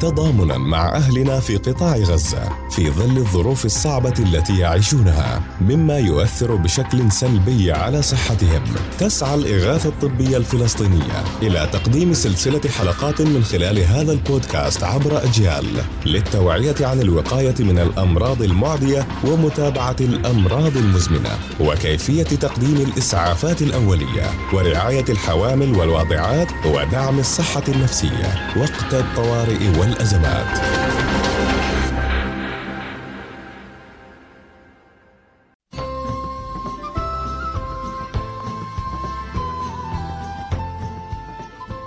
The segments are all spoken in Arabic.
تضامنا مع أهلنا في قطاع غزة في ظل الظروف الصعبة التي يعيشونها مما يؤثر بشكل سلبي على صحتهم. تسعى الإغاثة الطبية الفلسطينية إلى تقديم سلسلة حلقات من خلال هذا البودكاست عبر أجيال للتوعية عن الوقاية من الأمراض المعدية ومتابعة الأمراض المزمنة وكيفية تقديم الإسعافات الأولية ورعاية الحوامل والواضعات ودعم الصحة النفسية. وقت الطوارئ والأزمات.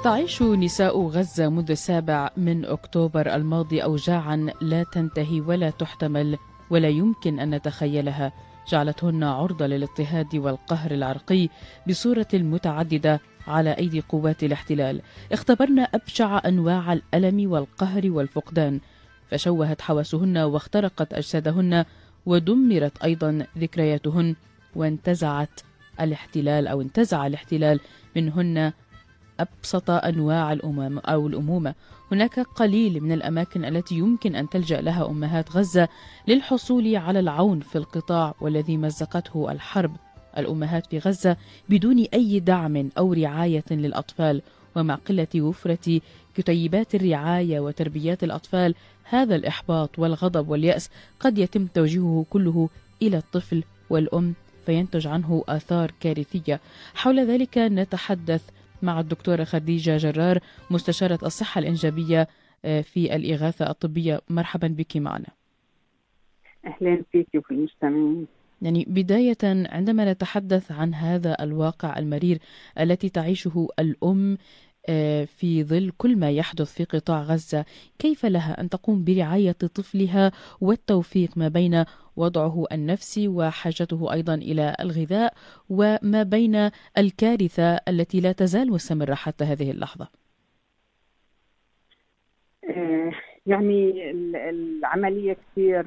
تعيش نساء غزة منذ السابع من أكتوبر الماضي أوجاعا لا تنتهي ولا تحتمل ولا يمكن أن نتخيلها. جعلتهن عرضة للاضطهاد والقهر العرقي بصورة متعددة على أيدي قوات الاحتلال. اختبرنا أبشع أنواع الألم والقهر والفقدان. فشوهت حواسهن واخترقت أجسادهن ودمرت أيضا ذكرياتهن. وانتزعت الاحتلال أو انتزع الاحتلال منهن أبسط أنواع الأمم أو الأمومة. هناك قليل من الأماكن التي يمكن أن تلجأ لها أمهات غزة للحصول على العون في القطاع والذي مزقته الحرب. الأمهات في غزة بدون أي دعم أو رعاية للأطفال ومع قلة وفرة كتيبات الرعاية وتربيات الأطفال هذا الإحباط والغضب واليأس قد يتم توجيهه كله إلى الطفل والأم فينتج عنه آثار كارثية. حول ذلك نتحدث مع الدكتورة خديجة جرار مستشارة الصحة الإنجابية آه، في الإغاثة الطبية. مرحبا بك معنا. أهلا فيك وفي المستمعين. يعني بداية عندما نتحدث عن هذا الواقع المرير التي تعيشه الأم آه، في ظل كل ما يحدث في قطاع غزة كيف لها أن تقوم برعاية طفلها والتوفيق ما بين وضعه النفسي وحاجته أيضا إلى الغذاء وما بين الكارثة التي لا تزال مستمرة حتى هذه اللحظة؟ آه، يعني العملية كثير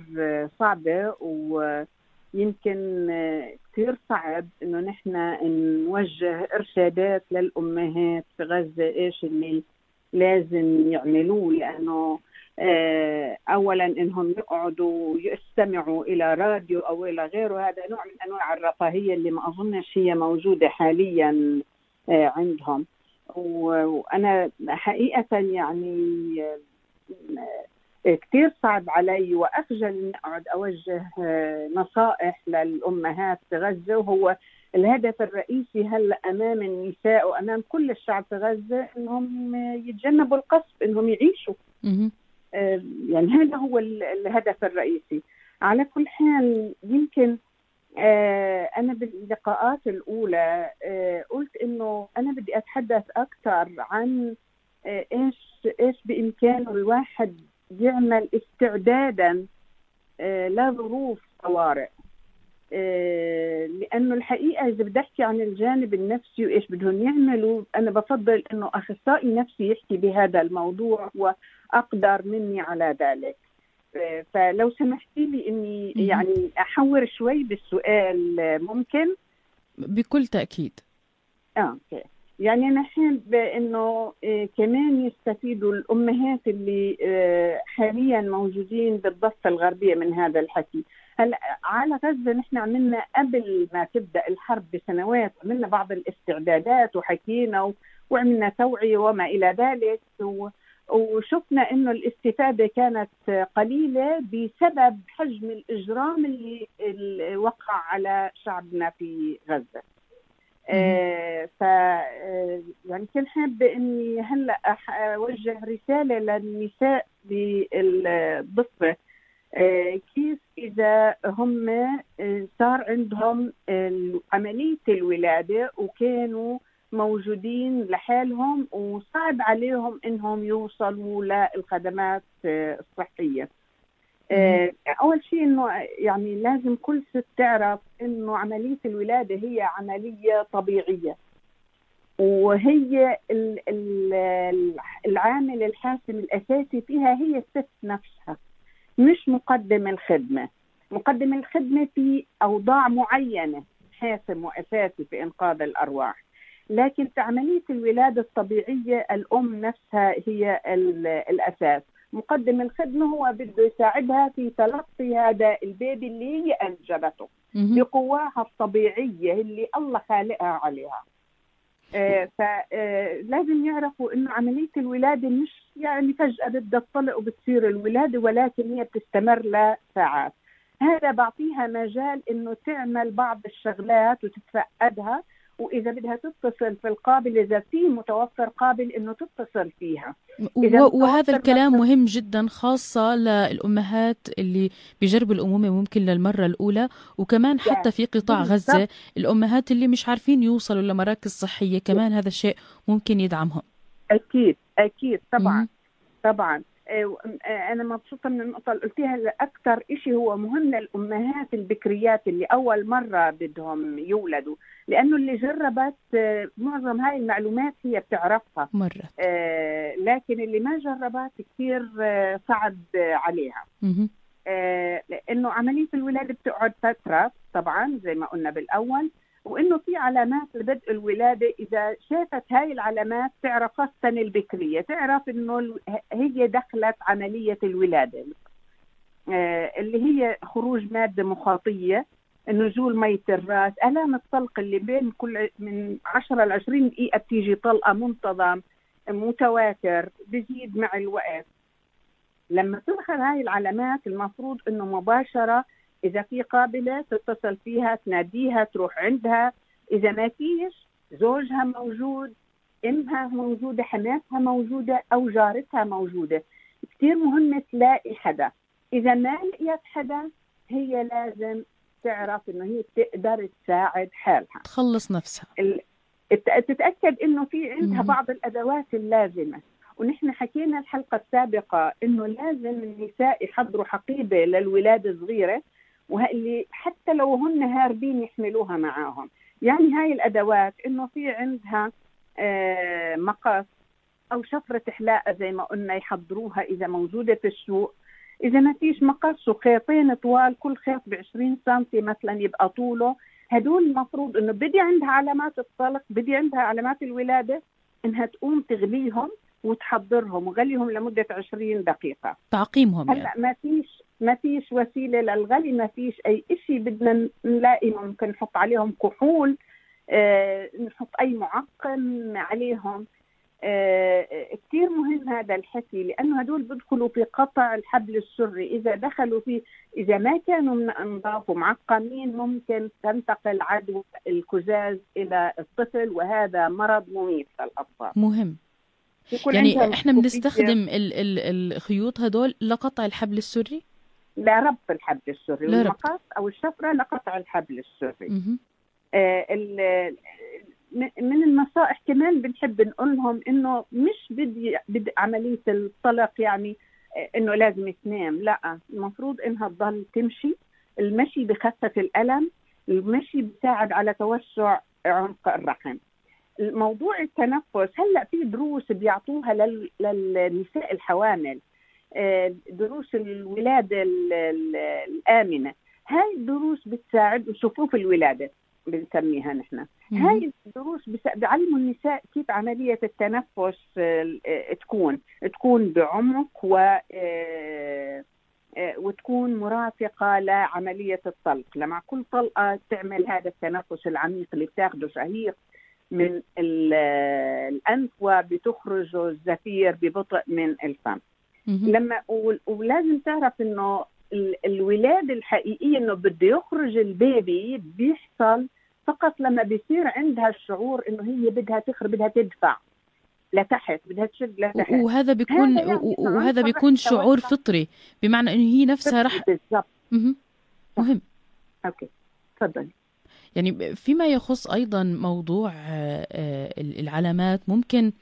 صعبة و يمكن كثير صعب إنه نحن نوجه إرشادات للأمهات في غزة إيش اللي لازم يعملوه؟ لأنه آه، اولا إنهم يقعدوا يستمعوا إلى راديو أو إلى غيره. هذا نوع من أنواع الرفاهية اللي ما أظنش هي موجودة حاليا آه، عندهم. وأنا حقيقة يعني كثير صعب علي وأخجل إني أقعد أوجه آه، نصائح للأمهات في غزة. وهو الهدف الرئيسي هلا أمام النساء وأمام كل الشعب في غزة إنهم يتجنبوا القصف إنهم يعيشوا. آه، يعني هذا هو الهدف الرئيسي. على كل حال يمكن آه، أنا باللقاءات الأولى قلت إنه أنا بدي أتحدث أكثر عن إيش إيش بإمكانه الواحد يعمل استعدادا آه، لظروف طوارئ. آه، لأنه الحقيقة إذا بدي أحكي عن الجانب النفسي وإيش بدهم يعملوا أنا بفضل إنه أخصائي نفسي يحكي بهذا الموضوع وأقدر مني على ذلك. آه، فلو سمحتي لي إني يعني أحور شوي بالسؤال ممكن؟ بكل تأكيد. آه أوكي. يعني أنا حابه انه آه، كمان يستفيدوا الأمهات اللي آه، حاليا موجودين بالضفة الغربية من هذا الحكي هلأ على غزة نحن عملنا قبل ما تبدأ الحرب بسنوات عملنا بعض الاستعدادات وحكينا وعملنا توعية وما إلى ذلك وشفنا إنه الاستفادة كانت قليلة بسبب حجم الإجرام اللي وقع على شعبنا في غزة. آه ف آه، يعني كنت حابه إني هلأ أوجه رسالة للنساء بالضفه آه كيف إذا هم آه، صار عندهم عملية الولادة وكانوا موجودين لحالهم وصعب عليهم إنهم يوصلوا للخدمات آه، الصحية؟ آه، أول شيء إنه يعني لازم كل ست تعرف إنه عملية الولادة هي عملية طبيعية. وهي العامل الحاسم الأساسي فيها هي الست نفسها مش مقدم الخدمة. مقدم الخدمة في أوضاع معينة حاسم وأساسي في إنقاذ الأرواح. لكن في عملية الولادة الطبيعية الأم نفسها هي الأساس. مقدم الخدمة هو بده يساعدها في تلقي هذا البيبي اللي هي أنجبته بقواها الطبيعية اللي الله خالقها عليها. آه فلازم آه يعرفوا إنه عملية الولادة مش يعني فجأة بدها تطلق وبتصير الولادة ولكن هي بتستمر لساعات. هذا بعطيها مجال إنه تعمل بعض الشغلات وتتفقدها وإذا بدها تتصل في القابل إذا في متوفر قابل إنه تتصل فيها. وهذا الكلام مهم جدا خاصة للأمهات اللي بيجربوا الأمومة ممكن للمرة الأولى وكمان حتى في قطاع غزة الأمهات اللي مش عارفين يوصلوا لمراكز صحية كمان هذا الشيء ممكن يدعمهم. أكيد أكيد طبعا طبعا. آه، أنا مبسوطة من النقطة اللي قلتيها أكثر شيء هو مهم للأمهات البكريات اللي أول مرة بدهم يولدوا. لأنه اللي جربت آه، معظم هاي المعلومات هي بتعرفها. مرة. آه لكن اللي ما جربت كثير آه صعب عليها. آه لأنه عملية الولادة بتقعد فترة طبعا زي ما قلنا بالأول وإنه في علامات لبدء الولادة. إذا شافت هاي العلامات تعرف خاصه البكرية تعرف إنه هي دخلت عملية الولادة. آه اللي هي خروج مادة مخاطية. نزول مية الراس الام الطلق اللي بين كل من 10 ل 20 دقيقة بتيجي طلقة منتظم متواتر بزيد مع الوقت. لما تظهر هاي العلامات المفروض إنه مباشرة إذا في قابلة تتصل فيها تناديها تروح عندها. إذا ما فيش زوجها موجود إمها موجودة حماتها موجودة أو جارتها موجودة. كثير مهم تلاقي حدا. إذا ما لقيت حدا هي لازم تعرف إنه هي بتقدر تساعد حالها. تخلص نفسها. تتأكد إنه في عندها بعض الأدوات اللازمة. ونحن حكينا الحلقة السابقة إنه لازم النساء يحضروا حقيبة للولادة الصغيره واللي حتى لو هن هاربين يحملوها معاهم. يعني هاي الأدوات إنه في عندها آه مقص أو شفرة حلاقه زي ما قلنا يحضروها إذا موجودة في السوق. إذا ما فيش مقص وخيطين طوال كل خيط ب 20 سم مثلا يبقى طوله. هدول المفروض إنه بدي عندها علامات الطلق بدي عندها علامات الولادة إنها تقوم تغليهم وتحضرهم وغليهم لمدة 20 دقيقة. تعقيمهم هلأ يعني. ما فيش ما فيش وسيلة للغلي ما فيش أي شيء بدنا نلاقي ممكن نحط عليهم كحول آه نحط أي معقم عليهم. كثير مهم هذا الحكي لأنه هدول بيدخلوا في قطع الحبل السري. إذا دخلوا فيه إذا ما كانوا نضاف ومعقمين ممكن تنتقل عدوى الكزاز إلى الطفل وهذا مرض مميت للأطفال. مهم. يعني إحنا بنستخدم ال ال الخيوط هدول لقطع الحبل السري؟ لربط الحبل السري والمقص أو الشفرة لقطع الحبل السري. آه من النصائح كمان بنحب نقول لهم إنه مش بدي, بدي عملية الطلق يعني آه، إنه لازم تنام لا. المفروض إنها تضل تمشي. المشي بخفف الألم المشي بيساعد على توسع عمق الرحم. موضوع التنفس هلأ في دروس بيعطوها للنساء الحوامل آه، دروس الولادة الآمنة. هاي الدروس بتساعد صفوف الولادة. بنسميها نحن. هاي الدروس بيعلموا النساء كيف عملية التنفس آه، تكون. تكون بعمق و آه، وتكون مرافقة لعملية الطلق. لما كل طلقة تعمل هذا التنفس العميق اللي بتاخده شهيق من الأنف وبتخرج الزفير ببطء من الفم. لما ولازم تعرف إنه الولادة الحقيقية إنه بده يخرج البيبي بيحصل فقط لما بيصير عندها الشعور إنه هي بدها تخرج بدها تدفع. لتحت بدها تشد لتحت وهذا بيكون يعني وهذا بيكون شعور فطري بمعنى إنه هي نفسها رح بالضبط. مهم. أوكي. تفضلي. يعني فيما يخص أيضا موضوع آه، آه، العلامات ممكن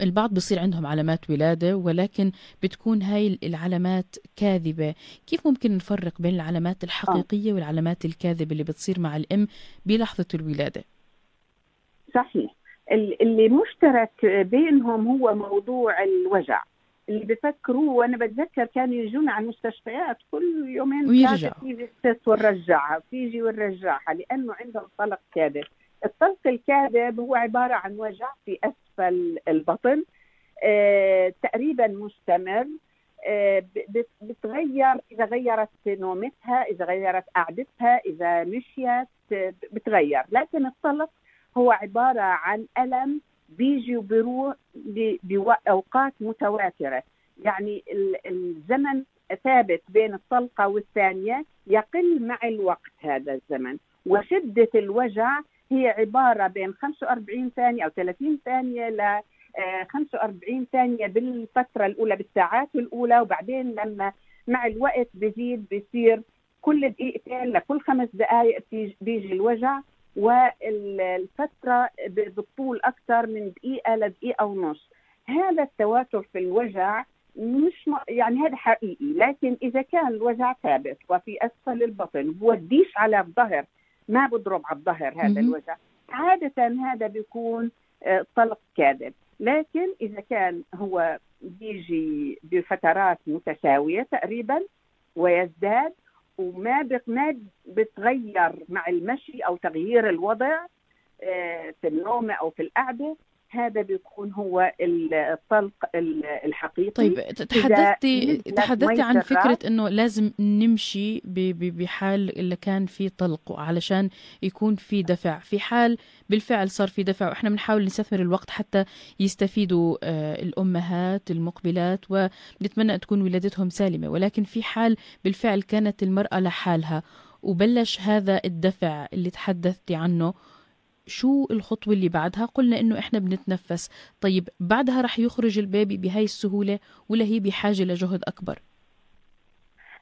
البعض بصير عندهم علامات ولادة ولكن بتكون هاي العلامات كاذبة. كيف ممكن نفرق بين العلامات الحقيقية والعلامات الكاذبة اللي بتصير مع الأم بلحظة الولادة؟ صحيح. اللي مشترك بينهم هو موضوع الوجع. اللي بفكروا وأنا بتذكر كانوا يجونا على المستشفيات كل يومين ويرجع تيجي الست ونرجعها تيجي ونرجعها لأنه عندهم طلق كاذب. الطلق الكاذب هو عبارة عن وجع في أسفل البطن تقريبا مستمر بتغير إذا غيرت نومتها إذا غيرت قعدتها إذا مشيت بتغير. لكن الطلق هو عبارة عن ألم بيجي وبيروح باوقات متواترة. يعني الزمن ثابت بين الطلقة والثانية يقل مع الوقت هذا الزمن. وشدة الوجع هي عبارة بين 45 ثانية أو 30 ثانية ل 45 ثانية بالفترة الأولى بالساعات الأولى وبعدين لما مع الوقت بزيد بيصير كل دقيقتين لكل خمس دقائق بيجي الوجع والفترة بتطول أكثر من دقيقة لدقيقة ونص. هذا التواتر في الوجع مش م... يعني هذا حقيقي لكن إذا كان الوجع ثابت وفي أسفل البطن بوديش على الظهر ما بضرب على الظهر هذا الوجع عادة هذا بيكون آه، طلق كاذب. لكن إذا كان هو بيجي بفترات متساوية تقريبا ويزداد وما ما بتغير مع المشي أو تغيير الوضع آه، في النوم أو في القعدة هذا بيكون هو الطلق الحقيقي. طيب تحدثتي تحدثتي عن فكرة إنه لازم نمشي بحال اللي كان في طلق علشان يكون في دفع. في حال بالفعل صار في دفع وإحنا بنحاول نستثمر الوقت حتى يستفيدوا آه، الأمهات المقبلات ونتمنى أن تكون ولادتهم سالمة. ولكن في حال بالفعل كانت المرأة لحالها وبلش هذا الدفع اللي تحدثتي عنه شو الخطوة اللي بعدها؟ قلنا إنه إحنا بنتنفس. طيب بعدها رح يخرج البيبي بهاي السهولة ولا هي بحاجة لجهد أكبر؟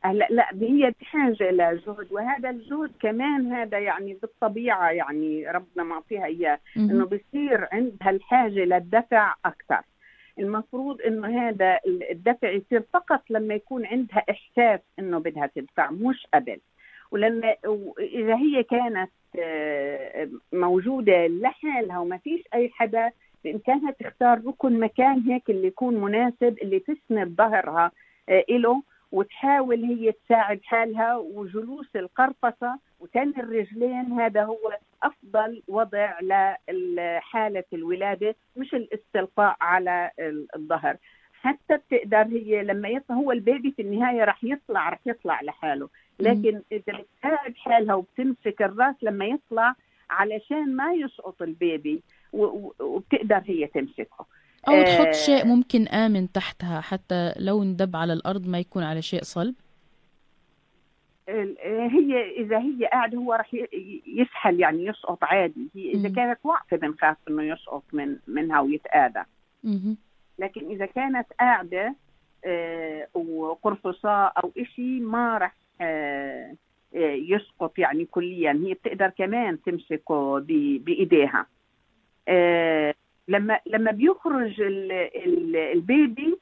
لا لا هي بحاجة لجهد وهذا الجهد كمان هذا يعني بالطبيعة يعني ربنا معطيها إياه إنه بصير عندها الحاجة للدفع أكثر. المفروض إنه هذا الدفع يصير فقط لما يكون عندها إحساس إنه بدها تدفع مش قبل. ولما إذا هي كانت موجودة لحالها وما فيش أي حدا بإمكانها تختار ركن مكان هيك اللي يكون مناسب اللي تسند ظهرها آه، له وتحاول هي تساعد حالها وجلوس القرفصه وتن الرجلين. هذا هو أفضل وضع لحالة الولادة مش الاستلقاء على الظهر. حتى بتقدر هي لما يطلع هو البيبي في النهاية رح يطلع رح يطلع لحاله. لكن إذا بتساعد حالها وبتمسك الراس لما يطلع علشان ما يسقط البيبي وبتقدر هي تمسكه. أو تحط آه شيء ممكن آمن تحتها حتى لو اندب على الأرض ما يكون على شيء صلب. هي إذا هي قاعدة هو راح يسحل يعني يسقط عادي. هي إذا كانت واقفة بنخاف إنه يسقط من منها ويتآذى. لكن إذا كانت قاعدة آه وقرفصاء أو شيء ما راح آه، آه، يسقط يعني كليا. هي بتقدر كمان تمسكه بإيديها. آه، لما لما بيخرج البيبي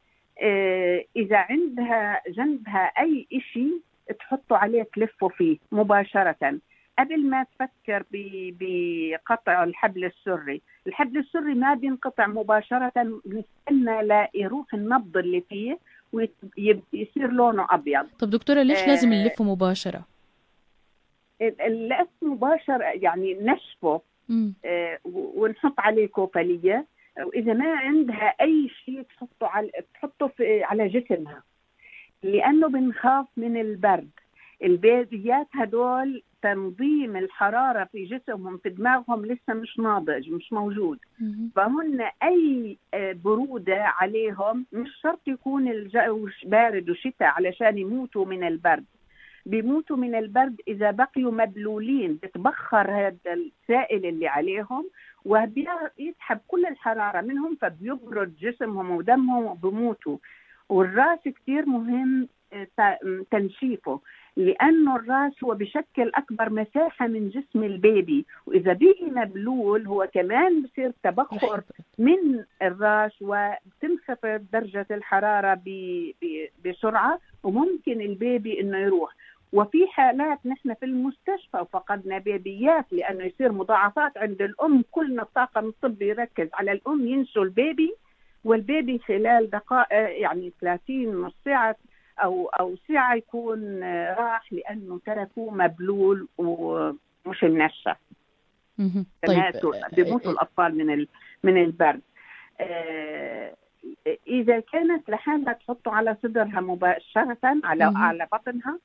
إذا عندها جنبها أي شيء تحطه عليه تلفه فيه مباشرة. قبل ما تفكر بقطع الحبل السري. الحبل السري ما بينقطع مباشرة. بنستنى ليروح النبض اللي فيه ويصير لونه أبيض. طب دكتورة ليش آه لازم نلفه مباشرة؟ اللف مباشر يعني نشفه آه ونحط عليه كوفليه وإذا ما عندها أي شيء تحطه على تحطه في على جسمها لأنه بنخاف من البرد. البيبيات هدول تنظيم الحرارة في جسمهم في دماغهم لسه مش ناضج مش موجود. فهن أي آه، برودة عليهم مش شرط يكون الجو بارد وشتاء علشان يموتوا من البرد. بيموتوا من البرد إذا بقيوا مبلولين بتبخر هذا السائل اللي عليهم وبيسحب كل الحرارة منهم فبيبرد جسمهم ودمهم وبموتوا. والرأس كثير مهم تنشيفه لأنه الرأس هو بشكل أكبر مساحة من جسم البيبي. وإذا بيجي مبلول هو كمان بصير تبخر من الرأس وتنخفض درجة الحرارة بسرعة وممكن البيبي إنه يروح. وفي حالات نحن في المستشفى وفقدنا بيبيات لأنه يصير مضاعفات عند الأم كلنا الطاقم الطبي يركز على الأم ينسوا البيبي والبيبي خلال دقائق يعني 30 نص ساعة أو أو ساعة يكون راح لأنه تركوه مبلول ومش منشف. طيب بيموتوا الأطفال من من البرد. آه، إذا كانت لحالها تحطه على صدرها مباشرة على. على بطنها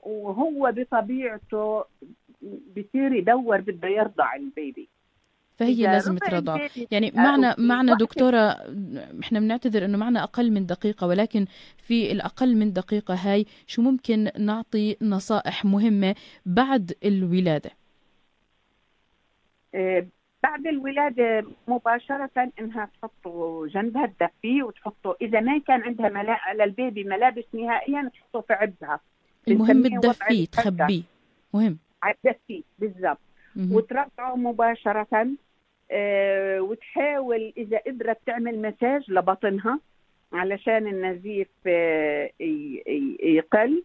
وهو بطبيعته بصير يدور بده يرضع البيبي. فهي لازم رضع ترضع يعني معنا في معنا دكتورة إحنا بنعتذر إنه معنا أقل من دقيقة ولكن في الأقل من دقيقة هاي شو ممكن نعطي نصائح مهمة بعد الولادة؟ آه، بعد الولادة مباشرة إنها تحطه جنبها تدفيه وتحطه إذا ما كان عندها ملا... على البيبي ملابس نهائيا تحطه في عبها المهم تدفيه. تخبيه مهم. تدفيه بالضبط. وترضعه مباشرة آه، وتحاول إذا قدرت تعمل مساج لبطنها علشان النزيف آه، يقل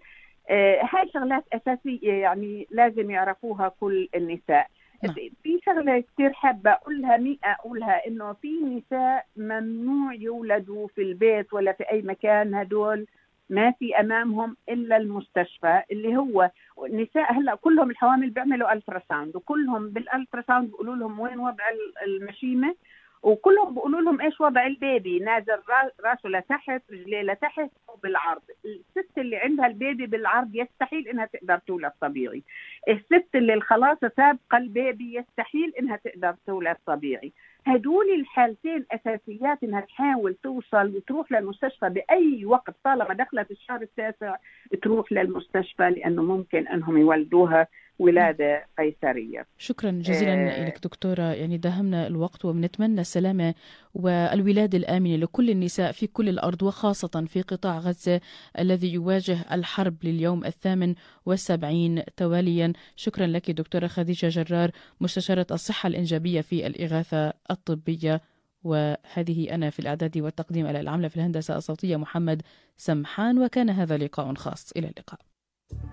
آه، هاي شغلات أساسية يعني لازم يعرفوها كل النساء نعم. في شغلة كثير حابة أقولها مي أقولها إنه في نساء ممنوع يولدوا في البيت ولا في أي مكان هدول ما في أمامهم إلا المستشفى اللي هو النساء هلأ كلهم الحوامل بيعملوا ultrasound وكلهم بال ultrasound بيقولوا لهم وين وضع ال- المشيمة وكلهم بيقولوا لهم إيش وضع ال baby نازل را- راسه لتحت رجليه لتحت أو بالعرض. الست اللي عندها ال baby بالعرض يستحيل إنها تقدر تولد طبيعي. الست اللي خلاص سابقة البيبي يستحيل إنها تقدر تولد طبيعي. هدول الحالتين اساسيات إنها تحاول توصل وتروح للمستشفى بأي وقت طالما دخلت الشهر التاسع تروح للمستشفى لأنه ممكن أنهم يولدوها ولادة قيصرية. شكرا جزيلا آه. لك دكتورة. يعني داهمنا الوقت وبنتمنى السلامة والولادة الآمنة لكل النساء في كل الأرض وخاصة في قطاع غزة الذي يواجه الحرب لليوم الثامن والسبعين تواليا. شكرا لك دكتورة خديجة جرار مستشارة الصحة الإنجابية في الإغاثة الطبية. وهذه أنا في الإعداد والتقديم على العملة في الهندسة الصوتية محمد سمحان وكان هذا لقاء خاص. إلى اللقاء.